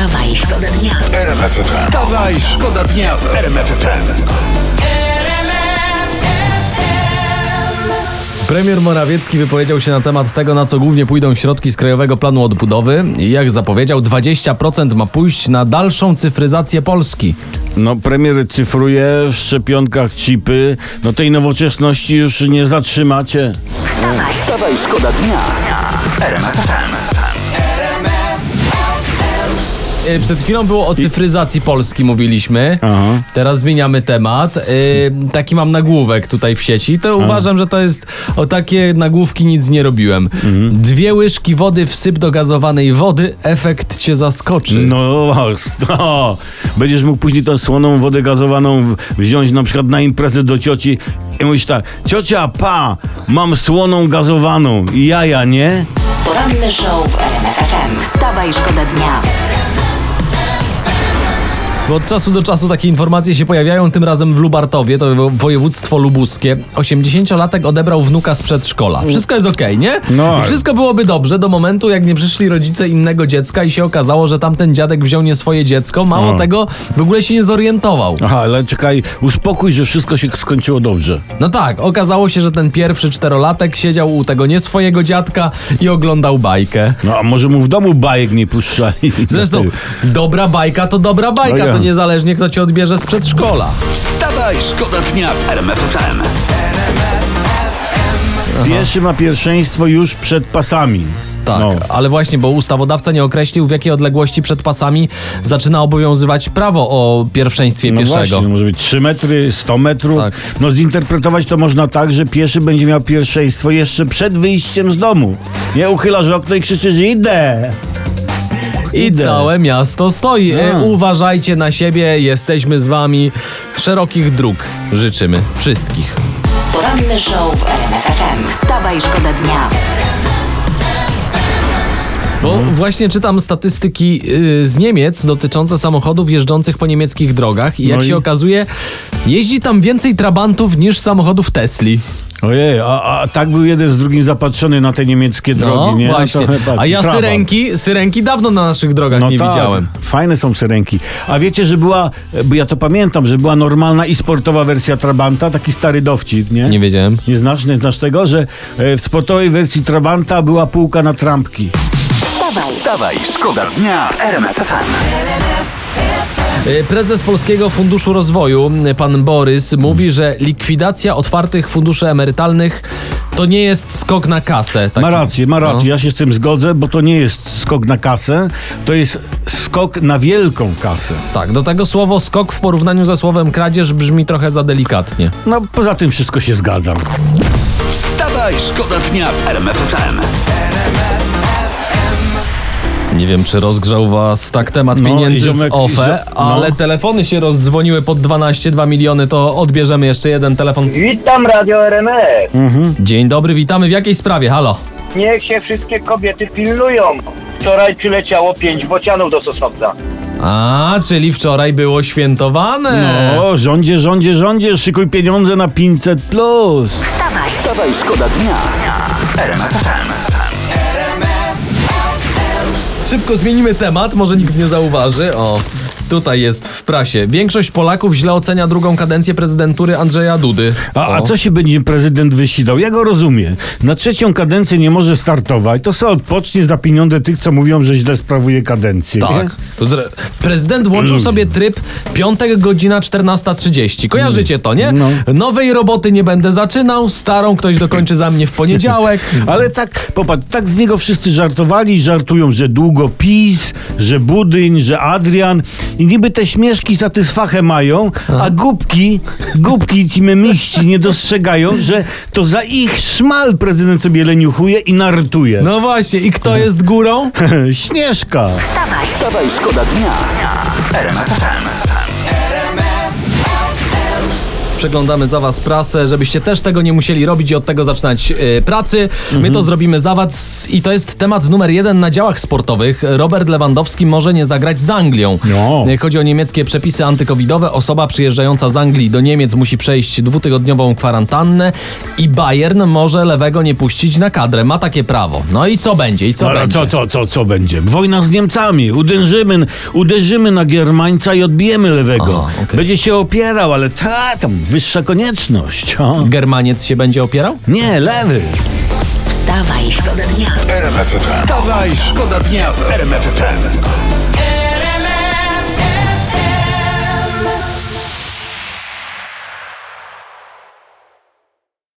Wstawaj, szkoda dnia. Wstawaj, szkoda dnia w RMF FM. Premier Morawiecki wypowiedział się na temat tego, na co głównie pójdą środki z Krajowego Planu Odbudowy. I jak zapowiedział, 20% ma pójść na dalszą cyfryzację Polski. No, premier cyfruje w szczepionkach chipy. No tej nowoczesności już nie zatrzymacie. Wstawaj, szkoda dnia w RMF FM. Yy, Przed chwilą było o cyfryzacji Polski mówiliśmy. Aha. Teraz zmieniamy temat. Yy, Taki mam nagłówek tutaj w sieci. To uważam, że to jest o takie nagłówki nic nie robiłem. Dwie łyżki wody wsyp do gazowanej wody, efekt cię zaskoczy. No, no, będziesz mógł później tą słoną wodę gazowaną w- wziąć na przykład na imprezę do cioci i mówisz tak, ciocia, pa, mam słoną gazowaną i jaja, nie? Poranny show w RMF FM. Wstawaj, szkoda dnia. Bo od czasu do czasu takie informacje się pojawiają, tym razem w Lubartowie, to wo- województwo lubuskie. 80-latek odebrał wnuka z przedszkola. Wszystko jest okej, nie? No. I Wszystko byłoby dobrze do momentu, jak nie przyszli rodzice innego dziecka i się okazało, że tamten dziadek wziął nie swoje dziecko. Mało O. tego, w ogóle się nie zorientował. Aha, ale czekaj, uspokój, że wszystko się skończyło dobrze. No tak, okazało się, że ten pierwszy czterolatek siedział u tego nie swojego dziadka i oglądał bajkę. No, a może mu w domu bajek nie puszczali? Zresztą, dobra bajka to dobra bajka, No ja. To niezależnie kto cię odbierze z przedszkola. Wstawaj, szkoda dnia w RMF FM. Pieszy ma pierwszeństwo już przed pasami. Tak, No. ale właśnie, bo ustawodawca nie określił, w jakiej odległości przed pasami zaczyna obowiązywać prawo o pierwszeństwie No pieszego. właśnie, może być 3 metry, 100 metrów. Tak. No zinterpretować to można tak, że pieszy będzie miał pierwszeństwo jeszcze przed wyjściem z domu. Nie uchylasz okno i krzyczysz idę. I Idę. całe miasto stoi. E, uważajcie na siebie, jesteśmy z wami. Szerokich dróg życzymy wszystkich. Poranny show w RMF FM. Wstawaj, szkoda dnia. Bo Mhm. właśnie czytam statystyki y, z Niemiec dotyczące samochodów jeżdżących po niemieckich drogach i jak No i? się okazuje, jeździ tam więcej trabantów niż samochodów Tesli. Ojej, a, a tak był jeden z drugim zapatrzony na te niemieckie No drogi, nie? właśnie. A ja Trabant. syrenki, syrenki dawno na naszych drogach nie tak, widziałem. Fajne są syrenki. A wiecie, że była, bo ja to pamiętam, że była normalna i sportowa wersja Trabanta, taki stary dowcip, nie? Nie wiedziałem. Nie znasz, nie znasz tego, że e, w sportowej wersji Trabanta była półka na trampki. Wstawaj, Wstawaj, szkoda dnia w RMF FM. Prezes Polskiego Funduszu Rozwoju, y, pan Borys, mówi, że likwidacja otwartych funduszy emerytalnych to nie jest skok na kasę. Taki- Ma rację, ma rację, No. ja się z tym zgodzę, bo to nie jest skok na kasę, to jest skok na wielką kasę. Tak, do tego słowo skok w porównaniu ze słowem kradzież brzmi trochę za delikatnie. No poza tym wszystko się zgadzam. Wstawaj, szkoda dnia w RMF FM. Nie wiem, czy rozgrzał was tak temat No, pieniędzy ziomek- z OFE, no. ale telefony się rozdzwoniły pod 12, 2 miliony, to odbierzemy jeszcze jeden telefon. Witam Radio RMF. Dzień dobry, witamy. W jakiej sprawie? Halo? Niech się wszystkie kobiety pilnują. Wczoraj przyleciało pięć bocianów do Sosnowca. A, czyli wczoraj było świętowane. No, rządzie, rządzie, rządzie, szykuj pieniądze na 500 plus. Wstawaj, szkoda dnia RMF. Szybko zmienimy temat, może nikt nie zauważy. O, tutaj jest w prasie. Większość Polaków źle ocenia drugą kadencję prezydentury Andrzeja Dudy. A, a co się będzie prezydent wysilał? Ja go rozumiem. Na trzecią kadencję nie może startować, to co odpocznie za pieniądze tych, co mówią, że źle sprawuje kadencję. Tak. Zre- Prezydent włączył Mm. sobie tryb piątek godzina 14.30. Kojarzycie to, nie? No. Nowej roboty nie będę zaczynał, starą ktoś dokończy za mnie w poniedziałek. Ale tak, popatrz, tak z niego wszyscy żartowali, żartują, że długo PiS, że Budyń, że Adrian i niby te śmieszki satysfachę mają, a głupki, głupki ci memiści nie dostrzegają, że to za ich szmal prezydent sobie leniuchuje i nartuje. No właśnie, i kto jest górą? Śnieżka. Wstawaj, szkoda dnia. Przeglądamy za was prasę, żebyście też tego nie musieli robić i od tego zaczynać e, pracy. My to zrobimy za was i to jest temat numer jeden na działach sportowych. Robert Lewandowski może nie zagrać z Anglią. No. E, Chodzi o niemieckie przepisy antykowidowe. Osoba przyjeżdżająca z Anglii do Niemiec musi przejść dwutygodniową kwarantannę i Bayern może lewego nie puścić na kadrę. Ma takie prawo. No i co będzie? I co No, ale będzie? co, co, co, co będzie? Wojna z Niemcami. Uderzymy, uderzymy na Germańca i odbijemy lewego. Aha, okej. Będzie się opierał, ale ta, tam wyższa konieczność. O. Germaniec się będzie opierał? Nie, lewy. Wstawaj, szkoda dnia. Wstawaj, szkoda dnia w RMF FM.